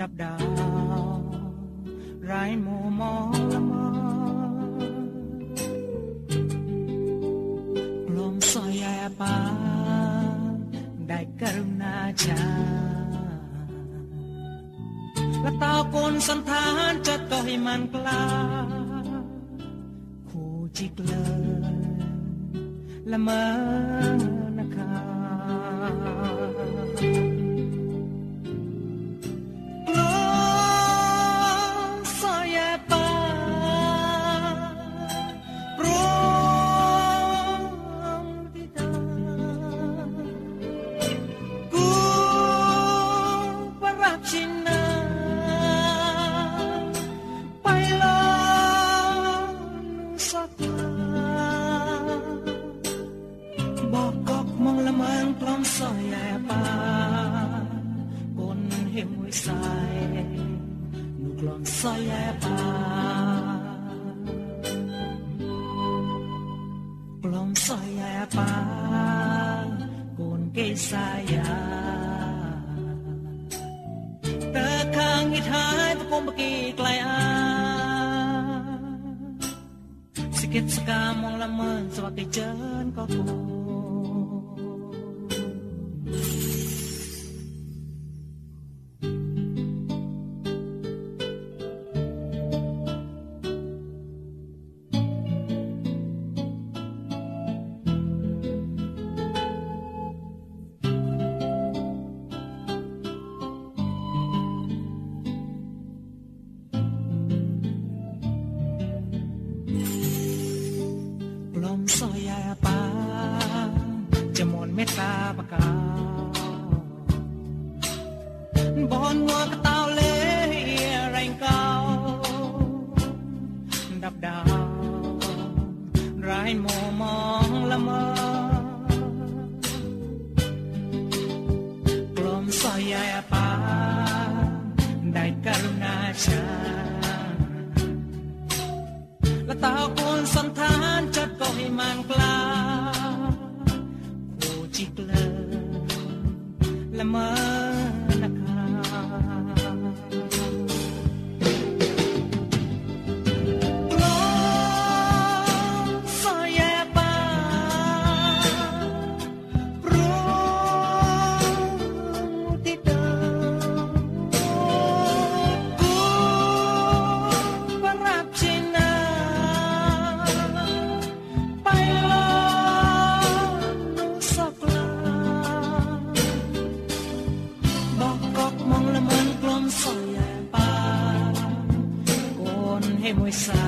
ดับดาวไรมัวมอละมกลมสอยแย่ปาได้กรุณาชาและตาคนสันทานจะต่อให้มันกล้าคู่จิกเลยละเมอนะคะ belum saya pang kun ke saya ta kang it hai pa kom ki klai a sikit skam mong la man swa ke jan ko ko បនមួកតោលេរែងកោដាប់ដាវរៃមមងល្មើក្លំសាយាប៉ាได้กรุณาชาและตาคนสันทานจัดก็ให้มันกล้าโคจิกเลอละเมอ inside.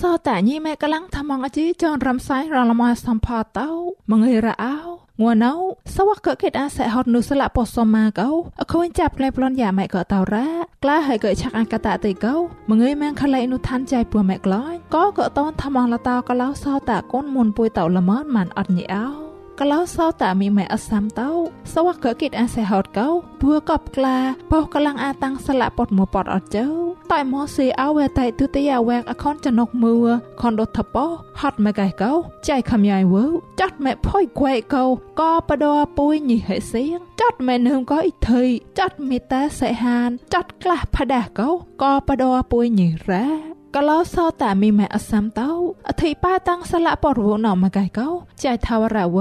សោតែញីម៉ែកលាំងថាមងអជីចនរំសាយរលមសំផតោមងើរអោងួនោសវកកេតអាសេហត់នុសលពសមាកោអខូនចាប់ក្លែប្លន់យ៉ាម៉ែក៏តោរ៉ាក្លាហើយកឆាក់អកតតេកោមងើយម៉ាំងខឡៃនុឋានចៃពួម៉ែក្លាញ់ក៏ក៏តនថាមងលតោកលោសោតាកូនមុនពួយតោល្មនម៉ានអត់ញីអោ កលោសោតាមីម៉ែអសាំតោសវកកិតអាសេហតកោបួកបក្លាបោកលាំងអាតាំងស្លាពតមួពតអត់ជើតៃម៉ូសេអវតៃទុតិយាវែកអខនចនុកមួខនដុតថបោហត់ម៉ែកៃកោចៃខំយ៉ៃវើចាត់ម៉ែផុយខ្វែកោកបដរពុយញីហេសៀងចាត់ម៉ែនឹមក៏អ៊ីថៃចាត់មេតាសេហានចាត់ក្លះផដាកោកបដរពុយញីរ៉ា កលោសោតាមីម៉ែអសាំតោអធិបាតាំងស្លាពរវណមកៃកោចៃថាវរវ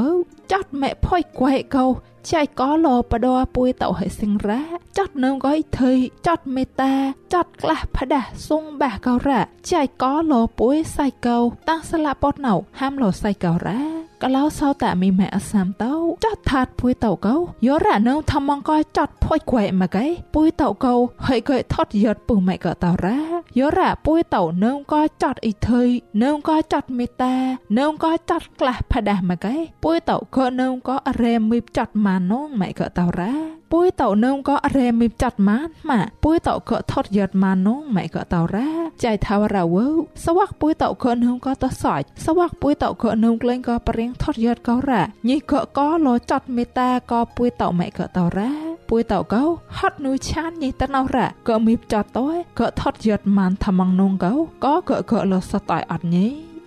ចាត់ម៉ែផុយខ្វែកោចៃកោលោបដពួយតោហេសិងរ៉ាចាត់នឹមក៏អ៊ីថៃចាត់មេតាចាត់ក្លះផដាសុងបាកោរ៉ាចៃកោលោពួយសៃកោតាំងស្លាពតណៅហាមលោសៃកោរ៉ាកលោសោតាមីម៉ែអសាំតោចាត់ថាតពួយតោកោយោរ៉ានៅថមងក៏ចាត់ផុយខ្វែមកៃពួយតោកោហើយកែថត់យត់ពុម៉ែក៏តោរ៉ាយោរ៉ាពួយតោនៅក៏ចាត់អ៊ីថៃនៅក៏ចាត់មេតានៅក៏ចាត់ក្លះផដាស់មកៃពួយតោក៏នៅក៏អរែមីបចាត់ម៉ានងម៉ែក៏តោរ៉ាពួយតោនឹមក៏រែមីចាត់ម៉ានម៉ាពួយតោក៏ថត់យត់ម៉ានងម៉ែក៏តោរ៉ាចៃថាវរ៉ាវើសវ័កពួយតោក៏នឹមក៏តសាច់សវ័កពួយតោក៏នឹមក្លែងក៏ប្រៀងថត់យត់ក៏រ៉ាញីក៏ក៏លោចាត់មេតាក៏ពួយតោម៉ែក៏តោរ៉ាពួយតោក៏ហត់នួឆានញីតណោរ៉ាក៏មីចាត់តោក៏ថត់យត់ម៉ានថាម៉ងនងក៏ក៏ក៏ក៏លោសតៃអត់ញី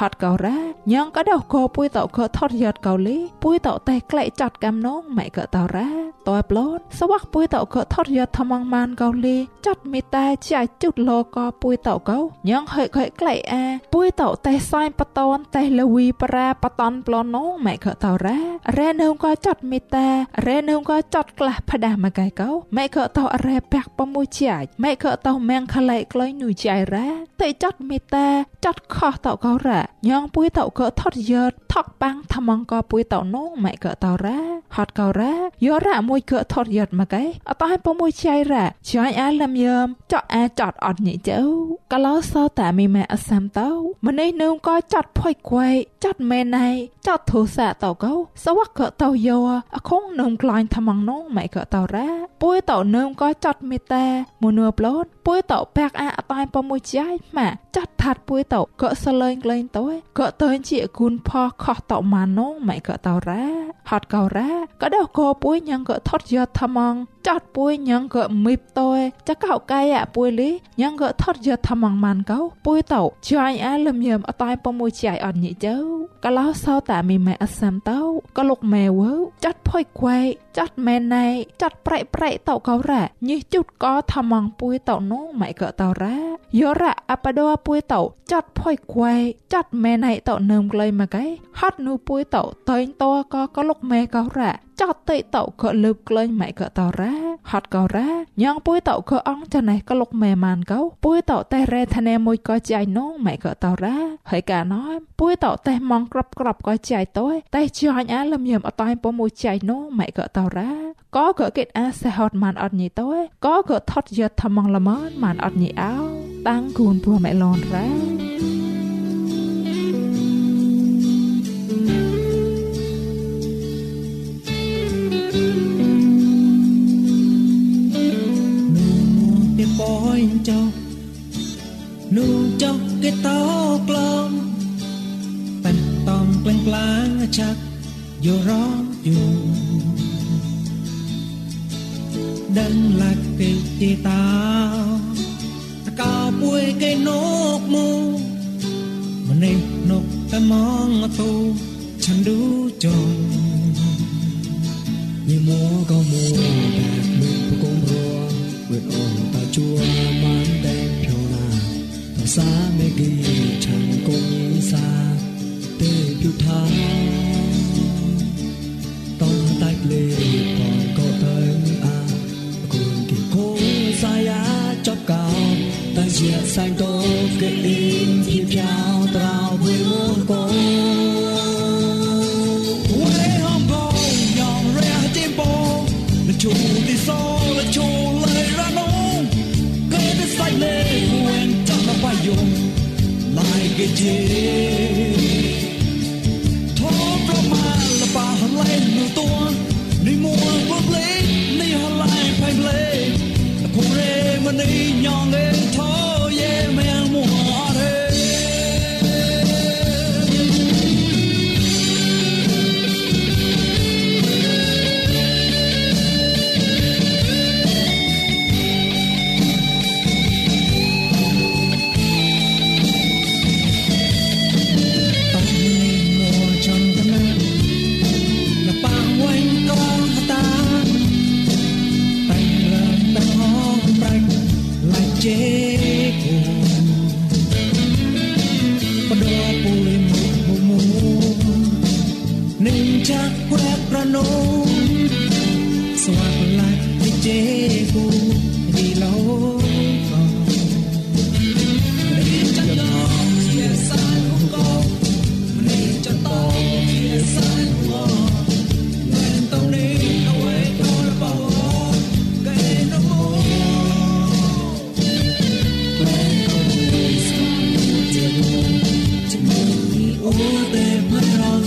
ហត់កោរ៉ាញ៉ងកដោកោពួយតោកោថត់យត់កោលីពួយតោតែក្លែកចាត់កំណងម៉ែកតោរ៉ាតើប្លន់សវ៉ាពួយតោកោថត់យត់ថាម៉ងម៉ានកោលីចាត់មីតែចាច់ជុតលកោពួយតោកោញ៉ងហើយកែក្លែកអាពួយតោតែសាយបតនតែលវីប្រាបតនប្លន់នងម៉ែកតោរ៉ារ៉ែនៅក៏ចាត់មីតែរ៉ែនៅក៏ចាត់ក្លះផ្ដាស់មកៃកោម៉ែក៏តោរ៉ែបាក់ប្រមួយចាច់ម៉ែក៏តោម៉ាំងខឡៃក្លែងនុយចៃរ៉ាតែចាត់មីតែចាត់ខោះតោកោរ៉ាញងពួយតោក៏ថត់យត់ថកបាំងថ្មងក៏ពួយតោនងម៉ែក៏តោរ៉ាហត់កោរ៉ាយោរ៉ាមួយក៏ថត់យត់មកៃអតឲ្យប្រមួយចៃរ៉ាចាញ់អាលឹមយមចក់អាចត់អត់ញីចៅកលោសោតាមីម៉ែអសាំតោម្នេះនឹងក៏ចាត់ផុយខ្វៃចាត់មែនណៃ ចាត់ធូសាតោកោសវកក៏តោយោអខងនឹងក្លាញ់ថ្មងនងម៉ែក៏តោរ៉ាពួយតោនឹងក៏ចាត់មេតាមនួប្លូនពួយតោបាក់អាអតៃប្រមួយចៃម៉ាចាត់ថាត់ពួយតោក៏សលែងក្លែងតោក៏តើជាគុណផខោះតោម៉ានងម៉ែក៏តោរ៉ាហត់កោរ៉ាក៏ដោះកោពួយញ៉ងក៏ថត់យកថ្មងចាត់ពួយញ៉ងក៏មីបតោចកោកាយអាពួយលីញ៉ងក៏ថត់យកថ្មងម៉ានកោពួយតោចាញ់អាលឹមយមអតៃប្រមួយចៃអត់ញីចៅក៏ឡោសោតាមីម៉ែអសាំតោក៏លុកម៉ែវើចាត់ផុយខ្វែ ចាត់ម៉ែណៃចាត់ប្រៃប្រៃតោកោរ៉ាញីជុតក៏ថ្មងពួយតោនងម៉ែក៏តោរ៉ាយោរ៉ាអបដោពួយតោចាត់ផុយខ្វែចាត់ម៉ែណៃតោនឹមក្លែងមកឯហត់នូពួយតោតេងតោក៏ក៏លុកម៉ែកោរ៉ាចតតិតោក៏លើបក្លែងម៉ែក៏តោរ៉ាហត់កោរ៉ាញ៉ងពួយតោក៏អងចណេះក៏លុកម៉ែម៉ានកោពួយតោតែរ៉េធនេមួយក៏ចៃនងម៉ែក៏តោរ៉ាហើយកាណោពួយតោតែម៉ងក្របក្របក៏ចៃតោតែចាញ់អាលឹមយមអតៃពមួយចៃនងម៉ែក៏តោរ៉ាក៏ក៏គិតអាសេហត់ម៉ានអត់ញីតោក៏ក៏ថត់យត់ថ្មងល្មនម៉ានអត់ញីអោតាំងគូនពួម៉ែឡនរ៉ា tiền bói cho nu cho cái tao klom bên tòng quen pláng chắc vô rõ dù ដឹងឡាគេទីតាតកោពួយគេនកមូម្នេះនកតែมองទៅฉันดูจองนี่มัวก็มัวแบบมือผู้กงรัวเวทอ่อนตาจัวมันแดงเพียวนาภาษาไม่กี่ฉันก็ยิ่งซาเตยผิวทาง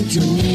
do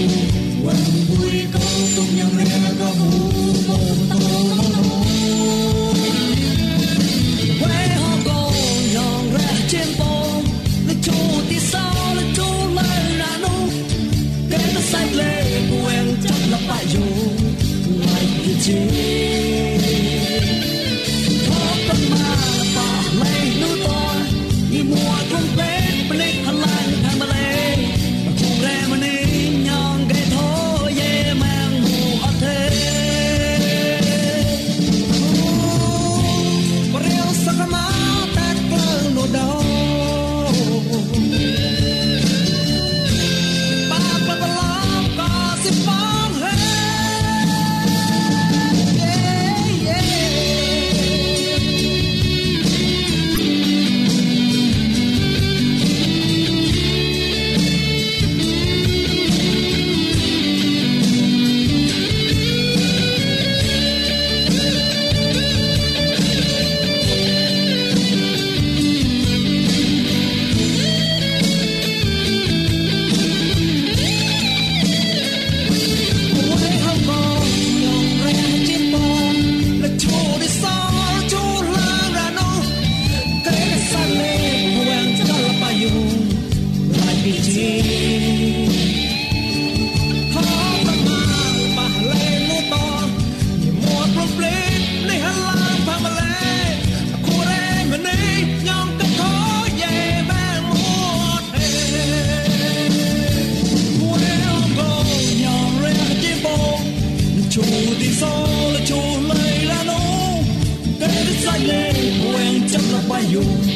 Tayo.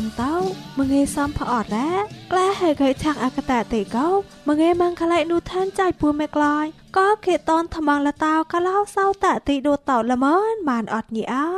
ដូតអសាំតោមងេសំផអត់រ៉ាក្លាហេកេឆាក់អកតទីកោមងេម៉ងខឡៃនូឋានចៃពួមេក្លាយក៏គេតនថ្មងលតោកឡោសោតទីដូតតោល្មនបានអត់ញីអោ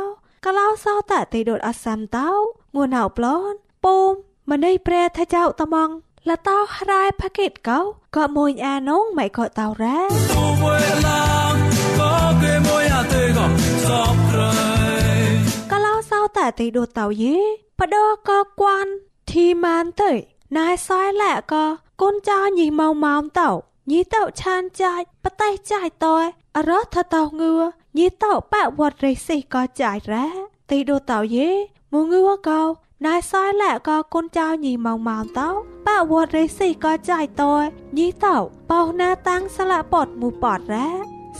កឡោសោតទីដូតអសាំតោងួនអោប្លន់ពុំម្នៃប្រែថាចៅត្មងលតោរ៉ែផាកេតកោក៏មួយអានងមិនក៏តោរ៉ា tu vui lang có cái môi à tê gò sọp rơi កលោសោតែទីដូតតៅយេប ដកកួនធីម៉ានទៅណៃសយឡាក៏កូនចៅញីម៉ៅម៉ោមតៅញីតៅឆានចាច់បតេចាច់តើអរថតៅងឿញីតៅបវត្តរិសិក៏ចាច់រ៉ាទីដូតតៅយេមងឿក៏ណៃសយឡាក៏កូនចៅញីម៉ៅម៉ោមតៅបវត្តរិសិក៏ចាច់តើញីតៅបោណាតាំងស្លាពតមូពតរ៉ា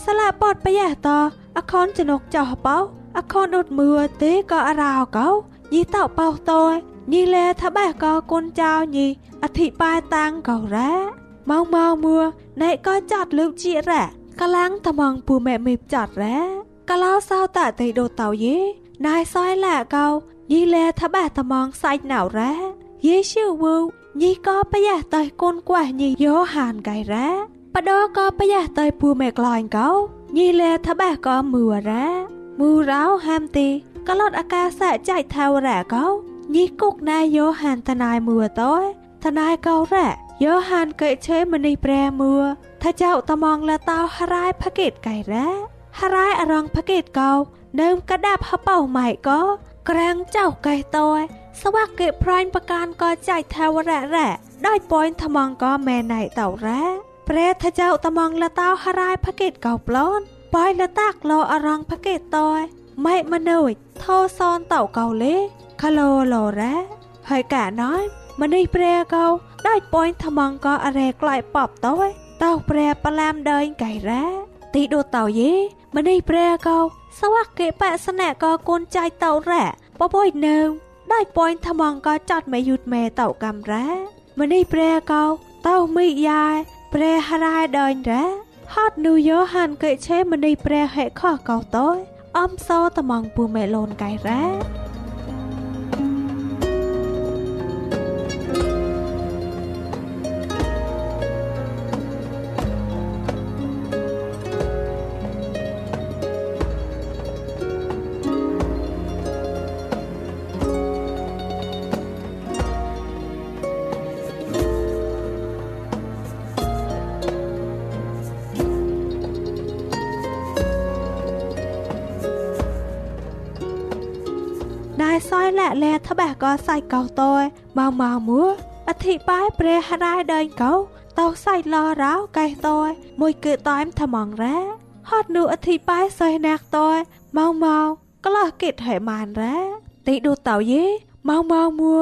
ស្លាពតបយះតអខនចនកចោបោអខនអត់មើទេក៏អរោកោ ញីតោបោតយញីលែថាបេះក៏គុនចៅញីអធិបាយតាំងក៏រ៉ាម៉ងម៉ងមួណែក៏ចាត់លើកជារ៉ាកលាំងត្មងពូម៉ែមេចាត់រ៉ាកឡោសោតតេដូតោយេណៃសយឡាកោញីលែថាបេះត្មងសាច់ណៅរ៉ាយេឈឺវូញីក៏ប្រយះតៃគុនខ្វះញីយោហានកៃរ៉ាបដក៏ប្រយះតៃពូម៉ែក្លាញ់កោញីលែថាបេះក៏មួរ៉ាមូរោហាមទី កលត់អាកាសចៃថាវរៈកោញីគុកណាយោហានតណៃមួតោតណៃកោរ៉យោហានកេឆេមនីប្រែមួថាចៅតមងលតោហរ៉ៃផកេតកៃរ៉ាហរ៉ៃអរងផកេតកោនៅកដាប់ហបោម៉ៃកោក្រាំងចៅកៃតោសវកេប្រាញ់ប្រការក៏ចៃថាវរៈរ៉ាដោយប៉យថ្មងក៏មែណៃតោរ៉ាប្រែថាចៅតមងលតោហរ៉ៃផកេតកោប្លន់បាយលតាក់លោអរងផកេតតយម៉ែម នុយថោសនតៅកៅលេខឡូឡរ៉ាហើយកាណយម្នេះប្រែកៅដាច់ប៉យថ្មងក៏អរែក្លាយប៉បតយតៅប្រែប្លាមដើញកៃរ៉ាទីដូតៅយេម្នេះប្រែកៅសវកេបសនៈក៏កូនចៃតៅរ៉ាបបយនៅដាច់ប៉យថ្មងក៏ចាត់មេយុតមេតៅកំរ៉ាម្នេះប្រែកៅតៅមីយ៉ាយប្រែហរ៉ាយដើញរ៉ាហត់នូយោហានកេឆេមនីព្រះហេខកោតយ អំសោតមងពូមេលូនកៃរ៉ា แลทะแบกก็ใส่เกาตอยมามามัวอธิบายเปรหรายเดินเกาเตาใส่ลอร้าวไก่ตอยมวยเกิดตอยมทมองแร้ฮอดนูอธิบายใส่นักตอยเมาเมาก็ลอกิดให้มานแร้ติดูเต่าเย่เมาเมามัว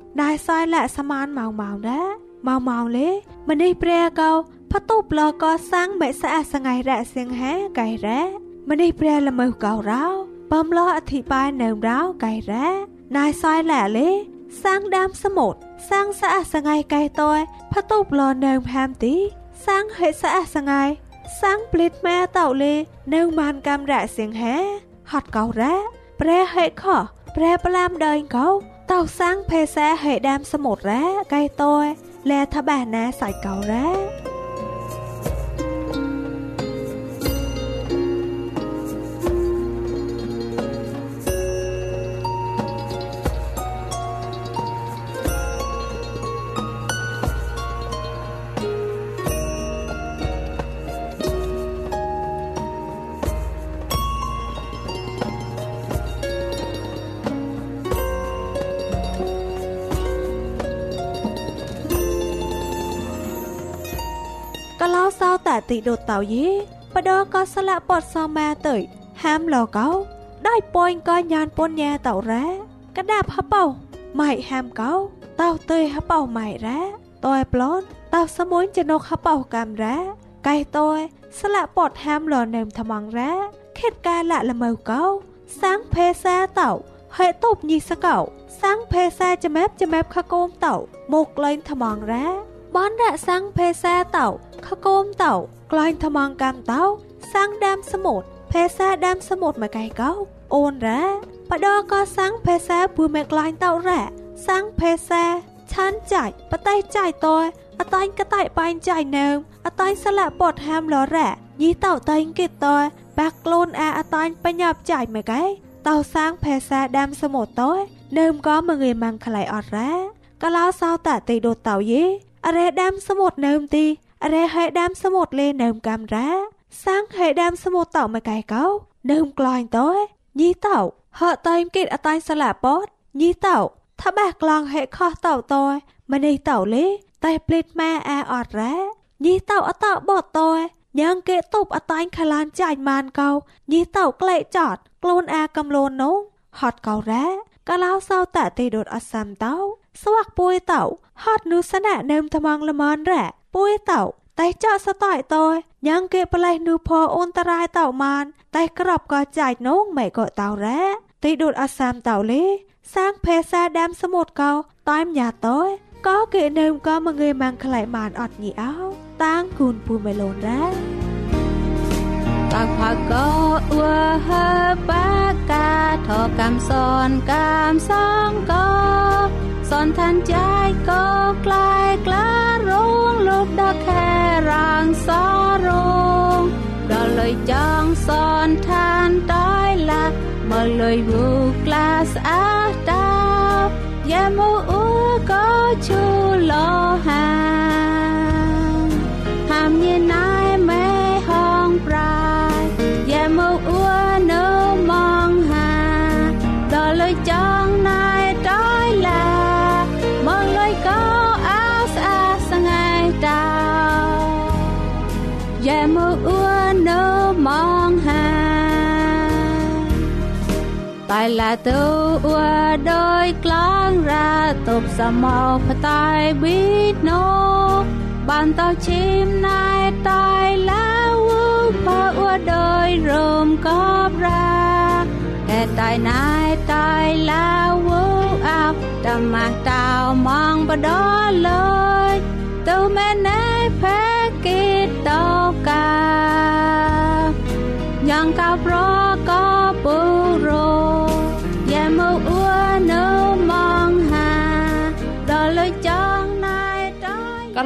นายซอยละสมานเมาเมานะเมาเมาเลยมันนี่เปรเกาพะตูปลอก็สร้างแม่สะอาดสงายระเสียงแฮไก่แร้มันนี่เปรละเมอเการ้าวปอมลออธิบายเนิมร้าวไก่แร้นายซอยละเลยสร้างดามสมุดสร้างสะอาดสงายไก่ตอยพะตูปลอเนิมแฮมตีสร้างให้สะอาดสงายสร้างปลิดแม่เต่าเลยเนิมมันกำระเสียงแฮฮอดเการ้แปรให้ข้อแปรปลามเดินเขา ต้าสร้างเพแซเห้ดามสมุดแร้ไกลตัวแลทะบานาใส่เก่าแร้ ยีបដក៏ស្លាក់ពតសមាទៅហាមលកោដោយពួយក៏ញានពនញ៉ាតរ៉ាកដាប់ហបោម៉ៃហាមកោតោទៅហបោម៉ៃរ៉ាតើប្លន់តោសមួយចំណុកហបោកាមរ៉ាកៃតើស្លាក់ពតហាមលនឹមថ្មងរ៉ាខេតកាលាក់ល្មើកោសាំងភេសាតោហេតុបញីសកោសាំងភេសាចមែបចមែបខកូមតោមកលែងថ្មងរ៉ាបនរៈសាំងភេសាតោខកូមតោ ក្លែងថ្មងកម្មតោសាំងដាមសមុទ្រភេសាដាមសមុទ្រមកកៃកោអូនរ៉ាបដក៏សាំងភេសាពូមេក្លែងតោរ៉ាសាំងភេសាឆានចាច់បតៃចាច់តោអតាញ់កតៃបាញ់ចាច់នៅអតាញ់ស្លាក់ពតហាមលរ៉ាញីតោតៃគិតតោបាក់ខ្លួនអាអតាញ់បញ្ញាប់ចាច់មកកៃតោសាងភេសាដាំសមុទ្រតោនៅមក៏មងើម៉ាំងខ្លៃអត់រ៉ាកឡោសោតតេដូតតោយេអរេដាំសមុទ្រនៅមទីអ រេហេដាំសមុទ្រលេនៅមកំរ៉ាសាងហេដាំសមុទ្រតោមកកៃកោនៅមក្លាញ់តោញីតោហតៃគិតអតាញ់ស្លាពតញីតោថាបះក្លងហេខោះតោតោម្នេះតោលេតែភ្លេតម៉ែអាអត់រ៉ាញីតោអតោបតតោញ៉ាងគេតុបអតាញ់ខឡានចាច់ម៉ានកោញីតោក្លែកចតខ្លួនអាកំលូននោះហត់កោរ៉ាកាឡោសោតតេដុតអសាំតោស្វាក់ពួយតោហត់នុសណៈនឹមថ្មងល្មនរ៉ា ពួយតោតែចោសតៃតោញ៉ាងគេប្លេះនុផអូនតរ៉ៃតោម៉ានតែក្របក៏ចាច់នោះមិនក៏តោរ៉ាតេដុតអសាំតោលេ សាងភេសាដាំសមុទ្រកោតាំញ៉ាតោក៏គេនឹមក៏មកងើម៉ាំងខ្លៃម៉ានអត់ញីអោតាងគូនពូមេឡូនរ៉ា តាផាកោអ៊ូហើបាកាថោកំសនកំសងកោសនឋានចៃកោក្លាយក្លារងលោកដកខែរាងសរងដល់លុយចងសនឋានតៃឡាមកលុយវូក្លាស្អាតាយ៉ាមូអ៊ូកោឈូឡោហាហាមញ៉ណៃម៉ែ ទៅអួដោយក្លងរាតបសមោផ្តែប៊ីណូបានតោឈីមណៃតៃឡាវផអួដោយរមកបរាតែតៃណៃតៃឡាវអាប់តម៉ាតោมองបដលើយទៅមែនណែផែគិតតោកាញ៉ាងកោប្រកោ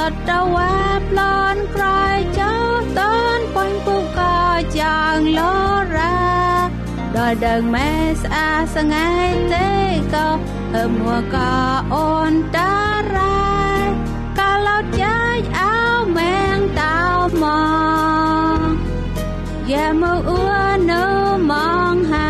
តតវ៉ាប្លន់ក្រោយចោតនប៉ុញពុកក៏យ៉ាងលរ៉ាដល់ដើងម៉ែស្អាសងៃទេក៏អើមួក៏អូនតារ៉ាកាលោចាយអោមែងតោមក យ៉ាមកអ៊ូណូมองหา